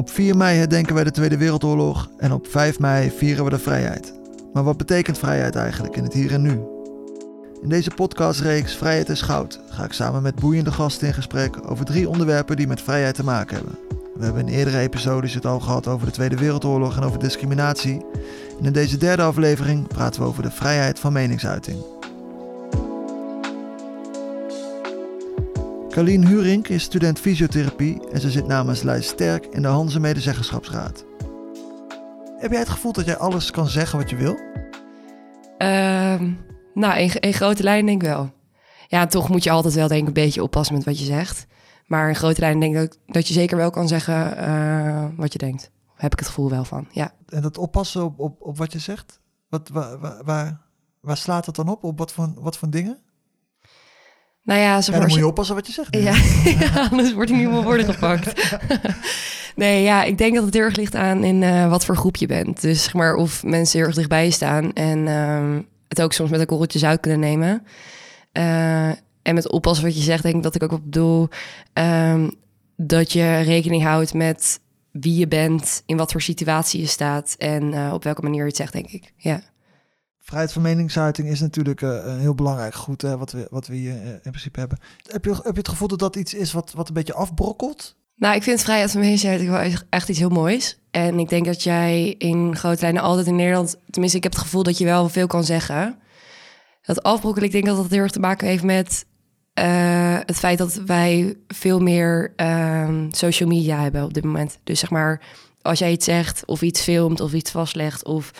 Op 4 mei herdenken wij de Tweede Wereldoorlog en op 5 mei vieren we de vrijheid. Maar wat betekent vrijheid eigenlijk in het hier en nu? In deze podcastreeks Vrijheid is Goud ga ik samen met boeiende gasten in gesprek over drie onderwerpen die met vrijheid te maken hebben. We hebben in eerdere episodes het al gehad over de Tweede Wereldoorlog en over discriminatie. En in deze derde aflevering praten we over de vrijheid van meningsuiting. Carlien Hurink is student fysiotherapie en ze zit namens Lijst Sterk in de Hanse Medezeggenschapsraad. Heb jij het gevoel dat jij alles kan zeggen wat je wil? Ehm, nou, in, in grote lijnen denk ik wel. Ja, toch moet je altijd wel denk ik een beetje oppassen met wat je zegt. Maar in grote lijnen denk ik dat, dat je zeker wel kan zeggen eh, wat je denkt. Heb ik het gevoel wel van, ja. En dat oppassen op, op, op wat je zegt? Wat, waar, waar, waar, waar slaat het dan op? Op wat voor, wat voor dingen? Nou ja, dan moet je oppassen wat je zegt. ja, anders wordt hij niet meer worden gepakt. nee, ja, ik denk dat het heel erg ligt aan in eh, wat voor groep je bent. Dus zeg maar of mensen heel erg dichtbij je staan en ehm, het ook soms met een korreltje zout kunnen nemen. Eh, en met oppassen wat je zegt, denk ik dat ik ook op bedoel ehm, dat je rekening houdt met wie je bent, in wat voor situatie je staat en eh, op welke manier je het zegt, denk ik. Ja. Vrijheid van meningsuiting is natuurlijk eh, een heel belangrijk goed hè, wat, we, wat we hier eh, in principe hebben. Heb je, heb je het gevoel dat dat iets is wat, wat een beetje afbrokkelt? Nou, ik vind vrijheid van meningsuiting wel echt- iets heel moois. En ik denk dat jij in grote lijnen altijd in Nederland... tenminste, ik heb het gevoel dat je wel veel kan zeggen. Dat afbrokkelen, ik denk dat dat heel erg te maken heeft met... eh, het feit dat wij veel meer ehm, social media hebben op dit moment. Dus zeg maar, als jij iets zegt of iets filmt of iets vastlegt... of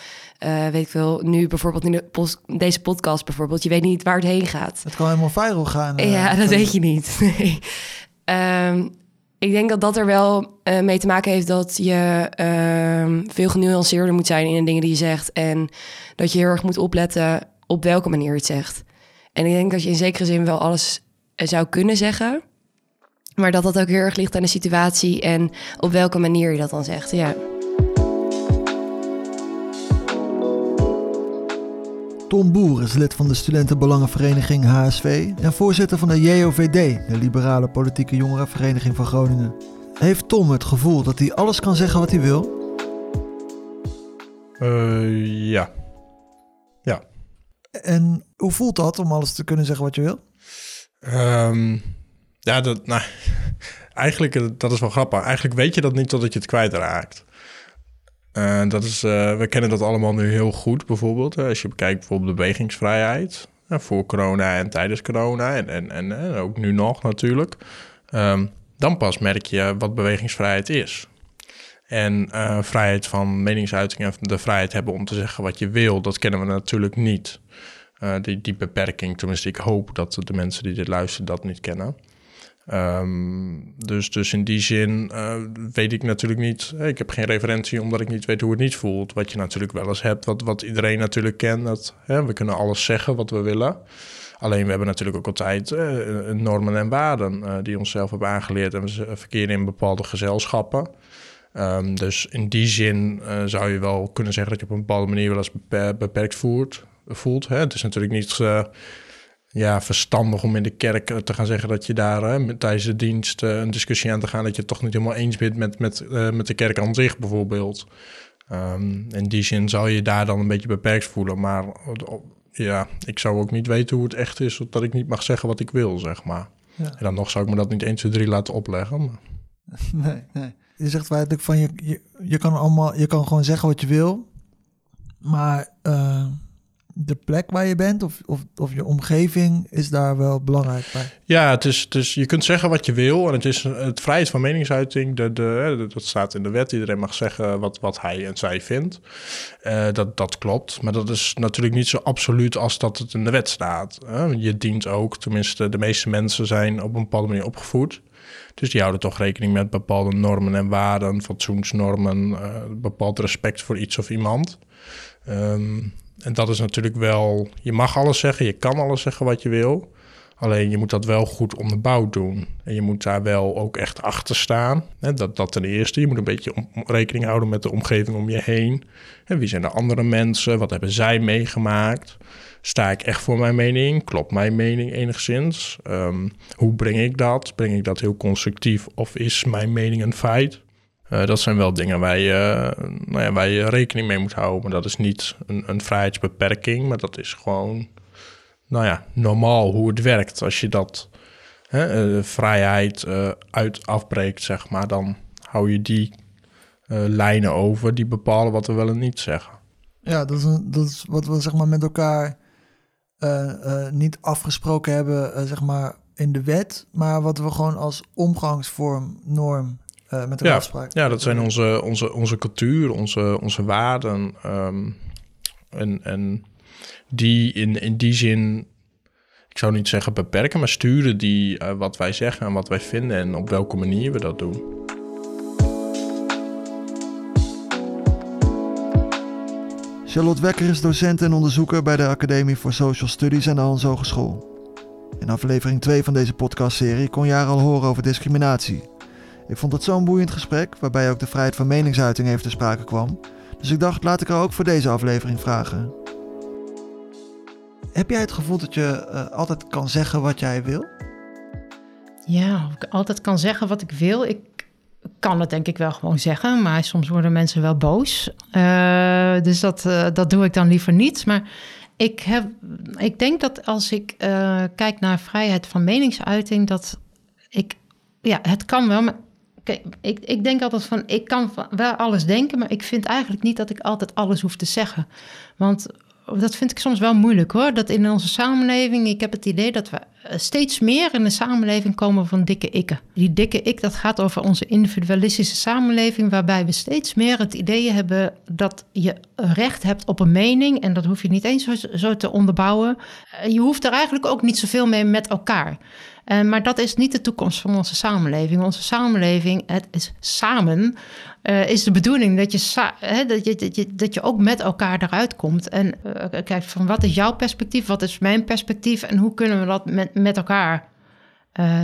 eh, weet ik veel, nu bijvoorbeeld in de deze podcast bijvoorbeeld... je weet niet waar het heen gaat. Het kan helemaal viral gaan. eh, Ja, dat weet je niet. Nee. Ehm, ik denk dat dat er wel eh, mee te maken heeft dat je ehm, veel genuanceerder moet zijn in de dingen die je zegt. En dat je heel erg moet opletten op welke manier je het zegt. En ik denk dat je in zekere zin wel alles zou kunnen zeggen. Maar dat dat ook heel erg ligt aan de situatie en op welke manier je dat dan zegt. Ja. Tom Boer is lid van de studentenbelangenvereniging HSV en voorzitter van de JOVD, de Liberale Politieke Jongerenvereniging van Groningen. Heeft Tom het gevoel dat hij alles kan zeggen wat hij wil? Eh, ja. En hoe voelt dat om alles te kunnen zeggen wat je wil? Ehm, ja, dat, nou, eigenlijk, dat is wel grappig. Eigenlijk weet je dat niet totdat je het kwijtraakt. Eh, dat is, eh, we kennen dat allemaal nu heel goed, bijvoorbeeld. Als je bekijkt bijvoorbeeld de bewegingsvrijheid. voor corona en tijdens corona. En, en, en ook nu nog natuurlijk. Ehm, dan pas merk je wat bewegingsvrijheid is. En eh, vrijheid van meningsuiting en de vrijheid hebben om te zeggen wat je wil, dat kennen we natuurlijk niet. Die, die beperking, tenminste, ik hoop dat de mensen die dit luisteren dat niet kennen. Ehm, dus, dus in die zin eh, weet ik natuurlijk niet. eh, Ik heb geen referentie omdat ik niet weet hoe het niet voelt. Wat je natuurlijk wel eens hebt, wat, wat iedereen natuurlijk kent. Dat, hè, we kunnen alles zeggen wat we willen. Alleen we hebben natuurlijk ook altijd eh, normen en waarden eh, die onszelf hebben aangeleerd. En we verkeren in bepaalde gezelschappen. Ehm, dus in die zin eh, zou je wel kunnen zeggen dat je op een bepaalde manier wel eens beper- beperkt voert, voelt. Hè? Het is natuurlijk niet eh, ja, verstandig om in de kerk eh, te gaan zeggen dat je daar hè, met, tijdens de dienst eh, een discussie aan te gaan dat je het toch niet helemaal eens bent met, met, eh, met de kerk aan zich bijvoorbeeld. Ehm, in die zin zou je daar dan een beetje beperkt voelen. Maar eh, ja, ik zou ook niet weten hoe het echt is dat ik niet mag zeggen wat ik wil, zeg maar. Ja. En dan nog zou ik me dat niet 1, 2, 3 laten opleggen. Maar... Nee, nee. Je zegt feitelijk van je, je, je kan allemaal, je kan gewoon zeggen wat je wil, maar eh, de plek waar je bent of, of, of je omgeving is daar wel belangrijk bij. Ja, het is, je kunt zeggen wat je wil. En het is het vrijheid van meningsuiting. De, de, dat staat in de wet. Iedereen mag zeggen wat, wat hij en zij vindt. Eh, dat, dat klopt. Maar dat is natuurlijk niet zo absoluut als dat het in de wet staat. Je dient ook, tenminste de meeste mensen zijn op een bepaalde manier opgevoed. Dus die houden toch rekening met bepaalde normen en waarden, fatsoensnormen, eh, bepaald respect voor iets of iemand. Ehm, en dat is natuurlijk wel, je mag alles zeggen, je kan alles zeggen wat je wil. Alleen je moet dat wel goed onderbouwd doen. En je moet daar wel ook echt achter staan. Dat, dat ten eerste. Je moet een beetje rekening houden met de omgeving om je heen. En wie zijn de andere mensen? Wat hebben zij meegemaakt? Sta ik echt voor mijn mening? Klopt mijn mening enigszins? Ehm, hoe breng ik dat? Breng ik dat heel constructief of is mijn mening een feit? Eh, dat zijn wel dingen waar je, nou ja, waar je rekening mee moet houden. Maar dat is niet een, een vrijheidsbeperking, maar dat is gewoon nou ja, normaal hoe het werkt. Als je dat hè, uh, vrijheid uh, uit afbreekt, zeg maar, dan hou je die lijnen over die bepalen wat we wel en niet zeggen. Ja, dat is, dat is wat we zeg maar met elkaar niet afgesproken hebben, zeg maar in de wet, maar wat we gewoon als omgangsvorm, norm uh, met een ja, afspraak. Ja, dat zijn onze, onze, onze cultuur, onze, onze waarden. Um, en, en die in, in die zin, ik zou niet zeggen beperken, maar sturen die uh, wat wij zeggen en wat wij vinden en op welke manier we dat doen. Charlotte Wekker is docent en onderzoeker bij de Academie voor Social Studies aan de Hans Hogeschool. In aflevering 2 van deze podcastserie kon je haar al horen over discriminatie. Ik vond het zo'n boeiend gesprek, waarbij ook de vrijheid van meningsuiting even te sprake kwam. Dus ik dacht, laat ik haar ook voor deze aflevering vragen. Heb jij het gevoel dat je uh, altijd kan zeggen wat jij wil? Ja, of ik altijd kan zeggen wat ik wil. Ik kan het denk ik wel gewoon zeggen, maar soms worden mensen wel boos. Uh, dus dat, uh, dat doe ik dan liever niet. Maar ik, heb, ik denk dat als ik kijk naar vrijheid van meningsuiting, dat ik, ja, het kan wel, maar ik, ik denk altijd van, ik kan wel alles denken, maar ik vind eigenlijk niet dat ik altijd alles hoef te zeggen. Want dat vind ik soms wel moeilijk hoor. Dat in onze samenleving, ik heb het idee dat we steeds meer in de samenleving komen van dikke ikken. Die dikke ik, dat gaat over onze individualistische samenleving, waarbij we steeds meer het idee hebben dat je recht hebt op een mening. En dat hoef je niet eens zo, te onderbouwen. Eh, je hoeft er eigenlijk ook niet zoveel mee met elkaar. Uh, maar dat is niet de toekomst van onze samenleving. Onze samenleving, het is samen, is de bedoeling dat je, dat, je, dat, je, dat je ook met elkaar eruit komt. En uh, kijkt van wat is jouw perspectief, wat is mijn perspectief en hoe kunnen we dat met, met elkaar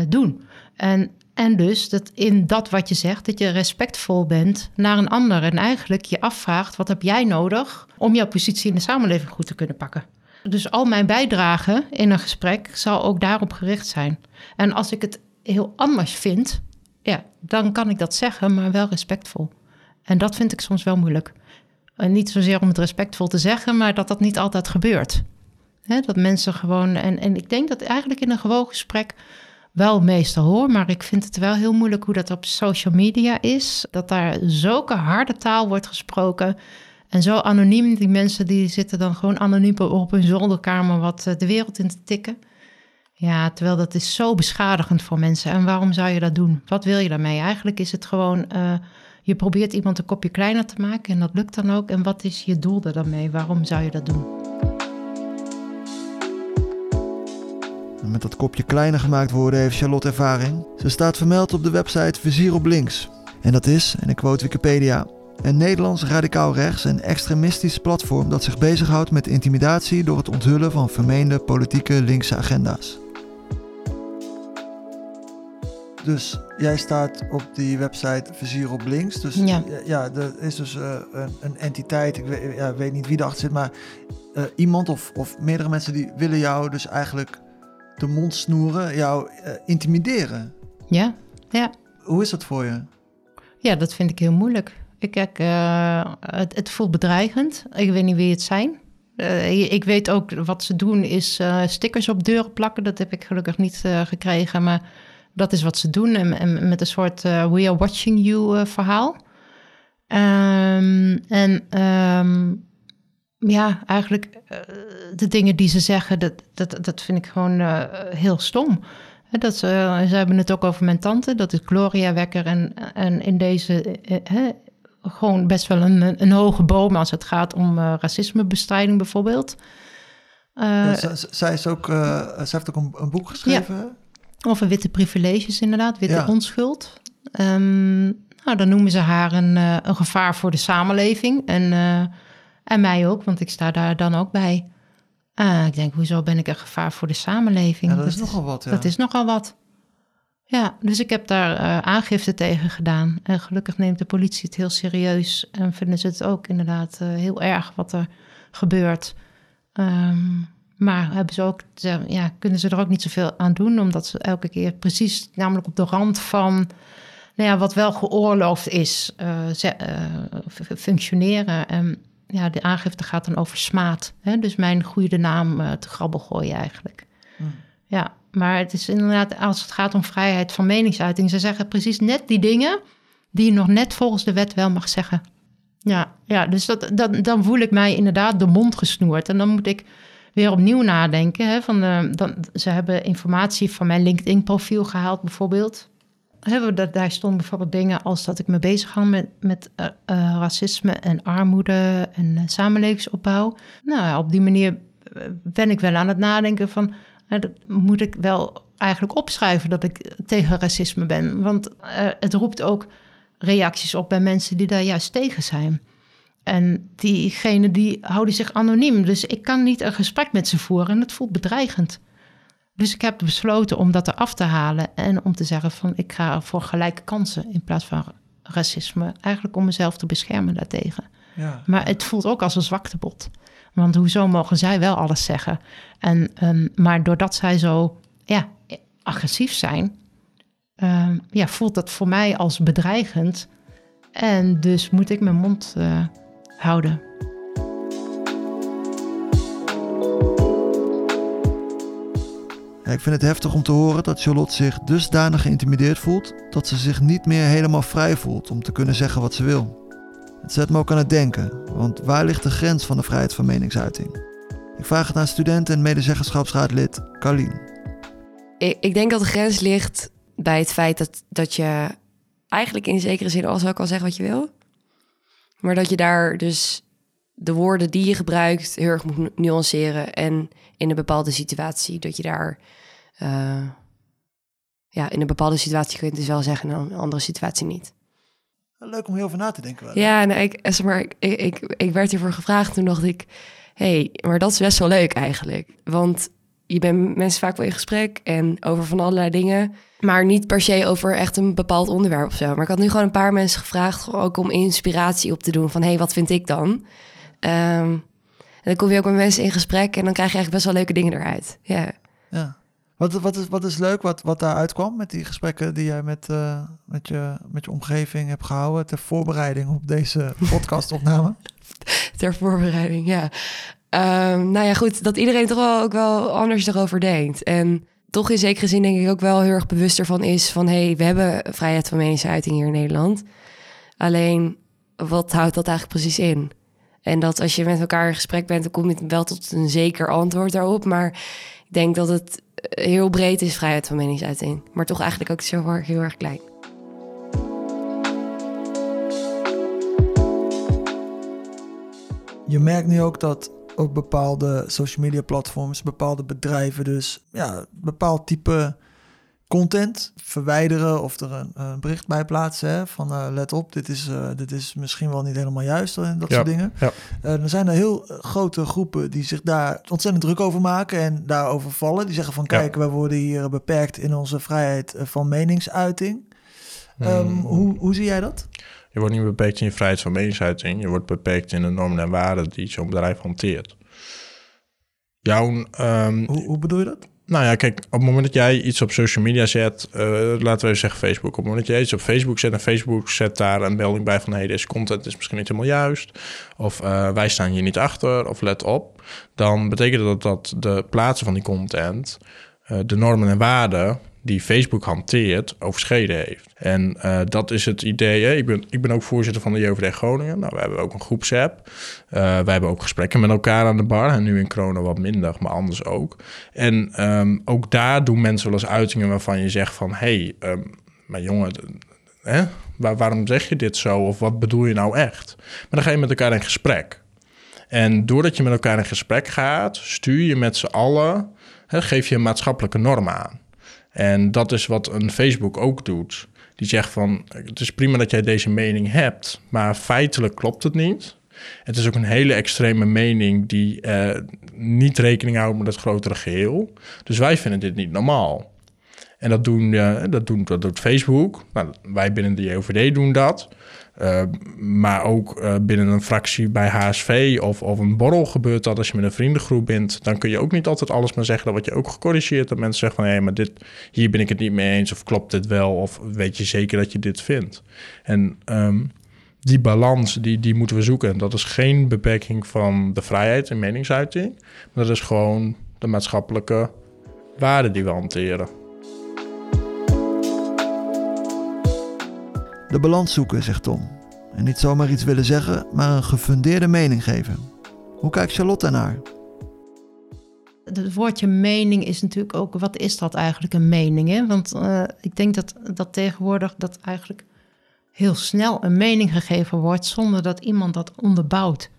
doen. En, en dus dat in dat wat je zegt, dat je respectvol bent naar een ander. En eigenlijk je afvraagt, wat heb jij nodig om jouw positie in de samenleving goed te kunnen pakken? Dus al mijn bijdrage in een gesprek zal ook daarop gericht zijn. En als ik het heel anders vind, ja, dan kan ik dat zeggen, maar wel respectvol. En dat vind ik soms wel moeilijk. En niet zozeer om het respectvol te zeggen, maar dat dat niet altijd gebeurt. Dat mensen gewoon. En, en ik denk dat eigenlijk in een gewoon gesprek wel meestal hoor, maar ik vind het wel heel moeilijk hoe dat op social media is. Dat daar zulke harde taal wordt gesproken. En zo anoniem, die mensen die zitten dan gewoon anoniem op hun zolderkamer wat eh, de wereld in te tikken. Ja, terwijl dat is zo beschadigend voor mensen. En waarom zou je dat doen? Wat wil je daarmee? Eigenlijk is het gewoon, uh, je probeert iemand een kopje kleiner te maken en dat lukt dan ook. En wat is je doel er dan mee? Waarom zou je dat doen? Met dat kopje kleiner gemaakt worden heeft Charlotte ervaring. Ze staat vermeld op de website Vizier op links. En dat is, en ik quote Wikipedia, een Nederlands radicaal rechts en extremistisch platform dat zich bezighoudt met intimidatie door het onthullen van vermeende politieke linkse agenda's. Dus jij staat op die website Vizier op links. Dus ja, ja er is dus uh, een, een, entiteit, ik weet, ja, weet, niet wie erachter zit, maar uh, iemand of, of meerdere mensen die willen jou dus eigenlijk de mond snoeren, jou uh, intimideren. Ja, ja. Hoe is dat voor je? Ja, dat vind ik heel moeilijk. Ik kijk, uh, het, het, voelt bedreigend. Ik weet niet wie het zijn. Uh, ik weet ook wat ze doen is stickers op deuren plakken. Dat heb ik gelukkig niet gekregen, maar dat is wat ze doen. En, en met een soort We are watching you verhaal. Um, en um, ja, eigenlijk de dingen die ze zeggen, dat, dat, dat vind ik gewoon heel stom. Dat ze, ze hebben het ook over mijn tante, dat is Gloria Wekker. En, en in deze, gewoon best wel een, een hoge boom als het gaat om uh, racismebestrijding bijvoorbeeld. Ja, zij, is ook, zij heeft ook een, een boek geschreven. Ja, over witte privileges inderdaad, witte ja. onschuld. Um, nou, dan noemen ze haar een, een gevaar voor de samenleving. En, en mij ook, want ik sta daar dan ook bij. ik denk, hoezo ben ik een gevaar voor de samenleving? Ja, dat, dat is nogal wat. Ja. Dat is nogal wat. Ja, dus ik heb daar uh, aangifte tegen gedaan. En gelukkig neemt de politie het heel serieus. En vinden ze het ook inderdaad uh, heel erg wat er gebeurt. Um, maar hebben ze ook, ja, kunnen ze er ook niet zoveel aan doen, omdat ze elke keer precies, namelijk op de rand van nou ja, wat wel geoorloofd is, uh, ze, functioneren. En ja, de aangifte gaat dan over smaad. Hè? Dus mijn goede naam te grabbel gooien eigenlijk. Hmm. Ja, maar het is inderdaad, als het gaat om vrijheid van meningsuiting, ze zeggen precies net die dingen die je nog net volgens de wet wel mag zeggen. Ja, ja dus dat, dat, dan voel ik mij inderdaad de mond gesnoerd. En dan moet ik weer opnieuw nadenken. Hè, van de, dan, ze hebben informatie van mijn LinkedIn-profiel gehaald, bijvoorbeeld. Hebben dat, daar stonden bijvoorbeeld dingen als dat ik me bezig hou met, met uh, racisme en armoede en uh, samenlevingsopbouw. Nou, op die manier ben ik wel aan het nadenken van, dat moet ik wel eigenlijk opschrijven dat ik tegen racisme ben. Want het roept ook reacties op bij mensen die daar juist tegen zijn. En diegenen die houden zich anoniem. Dus ik kan niet een gesprek met ze voeren en het voelt bedreigend. Dus ik heb besloten om dat eraf te halen en om te zeggen van ik ga voor gelijke kansen in plaats van racisme. Eigenlijk om mezelf te beschermen daartegen. Ja. Maar het voelt ook als een zwaktebod. Want hoezo mogen zij wel alles zeggen? En, um, maar doordat zij zo ja, agressief zijn, um, ja, voelt dat voor mij als bedreigend. En dus moet ik mijn mond uh, houden. Ik vind het heftig om te horen dat Charlotte zich dusdanig geïntimideerd voelt dat ze zich niet meer helemaal vrij voelt om te kunnen zeggen wat ze wil. Het zet me ook aan het denken, want waar ligt de grens van de vrijheid van meningsuiting? Ik vraag het aan student en medezeggenschapsraadlid Carlien. Ik, ik denk dat de grens ligt bij het feit dat, dat je eigenlijk in zekere zin al zo kan zeggen wat je wil. Maar dat je daar dus de woorden die je gebruikt heel erg moet nuanceren. En in een bepaalde situatie, dat je daar... Uh, ja, in een bepaalde situatie kun je het dus wel zeggen, en in een andere situatie niet. Leuk om heel veel na te denken. Wel. Ja, nou, ik, eh, zeg maar, ik, ik, ik werd hiervoor gevraagd. Toen dacht ik, hey, maar dat is best wel leuk eigenlijk. Want je bent mensen vaak wel in gesprek en over van allerlei dingen. Maar niet per se over echt een bepaald onderwerp of zo. Maar ik had nu gewoon een paar mensen gevraagd, ook om inspiratie op te doen. Van hé, hey, wat vind ik dan? Um, en dan kom je ook met mensen in gesprek en dan krijg je eigenlijk best wel leuke dingen eruit. Ja. ja. Wat, wat, is, wat is leuk wat, wat daar uitkwam met die gesprekken die jij met, uh, met, je, met je omgeving hebt gehouden ter voorbereiding op deze podcastopname? ter voorbereiding, ja. Um, nou ja, goed, dat iedereen toch wel ook wel anders erover denkt. En toch in zekere zin denk ik ook wel heel erg bewust ervan is van... hé, hey, we hebben vrijheid van meningsuiting hier in Nederland. Alleen, wat houdt dat eigenlijk precies in? En dat als je met elkaar in gesprek bent, dan kom je wel tot een zeker antwoord daarop. Maar ik denk dat het heel breed is, vrijheid van meningsuiting. Maar toch eigenlijk ook zo heel erg klein. Je merkt nu ook dat ook bepaalde social media platforms, bepaalde bedrijven dus ja, bepaald type content verwijderen of er een, bericht bij plaatsen hè, van uh, let op, dit is, uh, dit is misschien wel niet helemaal juist en dat soort dingen. Ja. Uh, er zijn er heel grote groepen die zich daar ontzettend druk over maken en daarover vallen. Die zeggen van kijk, ja. wij worden hier beperkt in onze vrijheid van meningsuiting. Um, hoe, hoe zie jij dat? Je wordt niet beperkt in je vrijheid van meningsuiting. Je wordt beperkt in de normen en waarden die zo'n bedrijf hanteert. Jouw, um, hoe, hoe bedoel je dat? Nou ja, kijk, op het moment dat jij iets op social media zet, uh, laten we zeggen Facebook. Op het moment dat jij iets op Facebook zet en Facebook zet daar een melding bij van hé, hey, deze content is misschien niet helemaal juist. Of uh, wij staan hier niet achter, of let op. Dan betekent dat dat de plaatsen van die content, uh, de normen en waarden die Facebook hanteert, overschreden heeft. En uh, dat is het idee. Hè? Ik, ben, ik ben ook voorzitter van de JOVD Groningen. Nou, we hebben ook een groepsapp. Uh, wij hebben ook gesprekken met elkaar aan de bar. En nu in corona wat minder, maar anders ook. En um, ook daar doen mensen wel eens uitingen waarvan je zegt van... hé, hey, um, maar jongen, hè? Waar, waarom zeg je dit zo? Of wat bedoel je nou echt? Maar dan ga je met elkaar in gesprek. En doordat je met elkaar in gesprek gaat, stuur je met z'n allen... Hè, geef je een maatschappelijke norm aan. En dat is wat een Facebook ook doet. Die zegt van, het is prima dat jij deze mening hebt, maar feitelijk klopt het niet. Het is ook een hele extreme mening die uh, niet rekening houdt met het grotere geheel. Dus wij vinden dit niet normaal. En dat, doen, ja, dat, doen, doet Facebook. Nou, wij binnen de JOVD doen dat. Uh, maar ook uh, binnen een fractie bij HSV of, of een borrel gebeurt dat als je met een vriendengroep bent. Dan kun je ook niet altijd alles maar zeggen. Dan word je ook gecorrigeerd. Dat mensen zeggen van hé, maar dit, hier ben ik het niet mee eens. Of klopt dit wel? Of weet je zeker dat je dit vindt? En um, die balans, die, die moeten we zoeken. Dat is geen beperking van de vrijheid en meningsuiting. Maar dat is gewoon de maatschappelijke waarden die we hanteren. De balans zoeken, zegt Tom. En niet zomaar iets willen zeggen, maar een gefundeerde mening geven. Hoe kijkt Charlotte naar? Het woordje mening is natuurlijk ook, wat is dat eigenlijk een mening? Hè? Want uh, ik denk dat, dat tegenwoordig dat eigenlijk heel snel een mening gegeven wordt zonder dat iemand dat onderbouwt.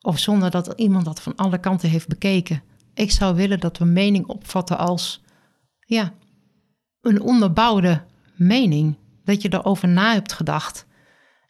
Of zonder dat iemand dat van alle kanten heeft bekeken. Ik zou willen dat we mening opvatten als ja, een onderbouwde mening. Dat je erover na hebt gedacht.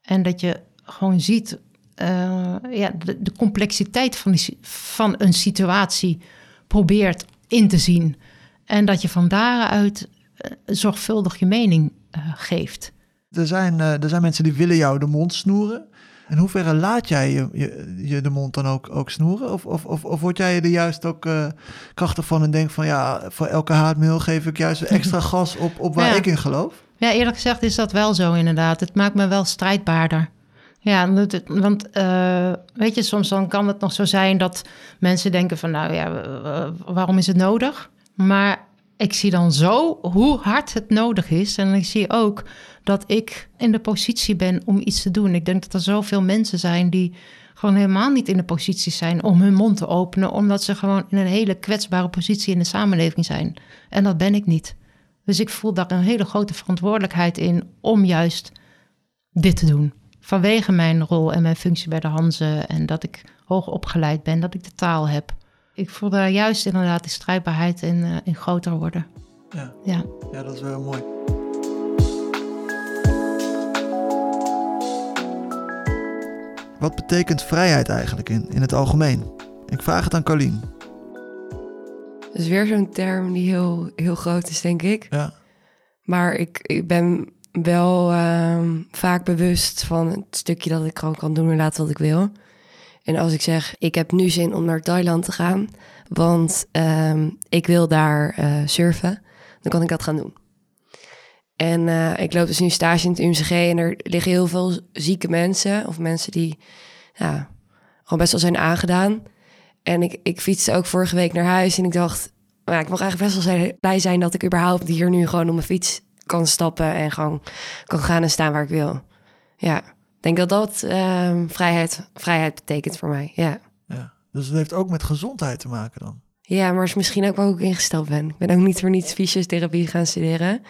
En dat je gewoon ziet uh, ja, de, complexiteit van, die, van een situatie probeert in te zien. En dat je van daaruit uh, zorgvuldig je mening uh, geeft. Er zijn, er zijn mensen die willen jou de mond snoeren. In hoeverre laat jij je, je, je, de mond dan ook, ook snoeren? Of, of, of, of word jij er juist ook uh, krachtig van en denk van ja, voor elke haatmail geef ik juist extra gas op, op waar ja. ik in geloof? Ja, eerlijk gezegd is dat wel zo inderdaad. Het maakt me wel strijdbaarder. Ja, want uh, weet je, soms dan kan het nog zo zijn dat mensen denken van nou ja, waarom is het nodig? Maar ik zie dan zo hoe hard het nodig is. En ik zie ook dat ik in de positie ben om iets te doen. Ik denk dat er zoveel mensen zijn die gewoon helemaal niet in de positie zijn om hun mond te openen, omdat ze gewoon in een hele kwetsbare positie in de samenleving zijn. En dat ben ik niet. Dus ik voel daar een hele grote verantwoordelijkheid in om juist dit te doen. Vanwege mijn rol en mijn functie bij de Hanze en dat ik hoog opgeleid ben, dat ik de taal heb. Ik voel daar juist inderdaad die strijdbaarheid in, uh, in groter worden. Ja. Ja. ja, dat is wel mooi. Wat betekent vrijheid eigenlijk in, in het algemeen? Ik vraag het aan Colleen. Dat is weer zo'n term die heel, heel groot is, denk ik. Ja. Maar ik, ik ben wel uh, vaak bewust van het stukje dat ik gewoon kan doen en laten wat ik wil. En als ik zeg, ik heb nu zin om naar Thailand te gaan, want uh, ik wil daar uh, surfen, dan kan ik dat gaan doen. En uh, ik loop dus nu stage in het UMCG en er liggen heel veel zieke mensen of mensen die ja, gewoon best wel zijn aangedaan. En ik, ik fietste ook vorige week naar huis en ik dacht, nou, ik mag eigenlijk best wel zijn, blij zijn dat ik überhaupt hier nu gewoon op mijn fiets kan stappen en gewoon kan gaan en staan waar ik wil. Ja, ik denk dat dat uh, vrijheid, vrijheid betekent voor mij. Ja. ja. Dus het heeft ook met gezondheid te maken dan? Ja, maar is misschien ook waar ik ingesteld ben. Ik ben ook niet voor niets fysiotherapie gaan studeren.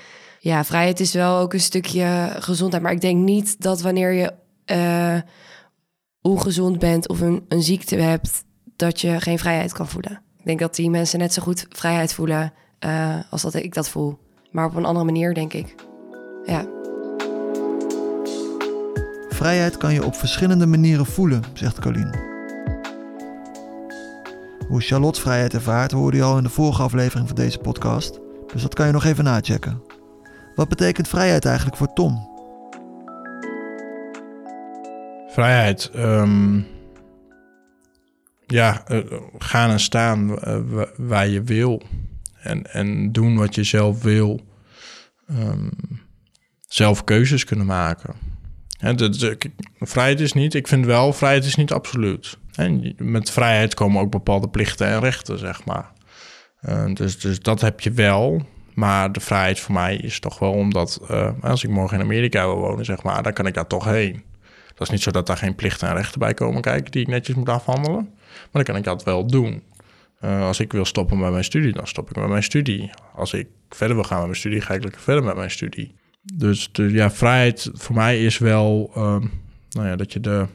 Ja, vrijheid is wel ook een stukje gezondheid. Maar ik denk niet dat wanneer je uh, ongezond bent of een, een ziekte hebt, dat je geen vrijheid kan voelen. Ik denk dat die mensen net zo goed vrijheid voelen uh, als dat ik dat voel. Maar op een andere manier, denk ik. Ja. Vrijheid kan je op verschillende manieren voelen, zegt Colleen. Hoe Charlotte vrijheid ervaart hoorde je al in de vorige aflevering van deze podcast. Dus dat kan je nog even nachecken. Wat betekent vrijheid eigenlijk voor Tom? Vrijheid. Um, ja, uh, gaan en staan uh, waar je wil. En, en doen wat je zelf wil. Um, zelf keuzes kunnen maken. Vrijheid is niet, ik vind wel, vrijheid is niet absoluut. Met vrijheid komen ook bepaalde plichten en rechten, zeg maar. Uh, dus, dus dat heb je wel. Maar de vrijheid voor mij is toch wel omdat uh, als ik morgen in Amerika wil wonen, zeg maar, dan kan ik daar toch heen. Dat is niet zo dat daar geen plichten en rechten bij komen kijken die ik netjes moet afhandelen. Maar dan kan ik dat wel doen. Uh, als ik wil stoppen met mijn studie, dan stop ik met mijn studie. Als ik verder wil gaan met mijn studie, ga ik lekker verder met mijn studie. Dus de, ja, vrijheid voor mij is wel uh, nou ja, dat je de,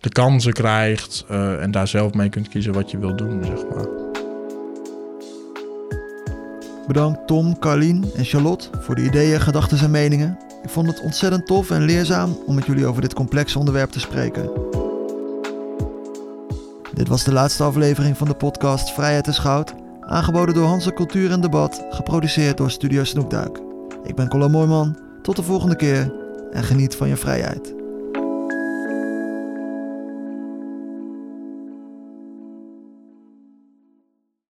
de kansen krijgt uh, en daar zelf mee kunt kiezen wat je wil doen, zeg maar. Bedankt Tom, Carlien en Charlotte voor de ideeën, gedachten en meningen. Ik vond het ontzettend tof en leerzaam om met jullie over dit complexe onderwerp te spreken. Dit was de laatste aflevering van de podcast Vrijheid is Goud. Aangeboden door Hanse Cultuur en Debat, geproduceerd door Studio Snoekduik. Ik ben Colin Mooiman, tot de volgende keer en geniet van je vrijheid.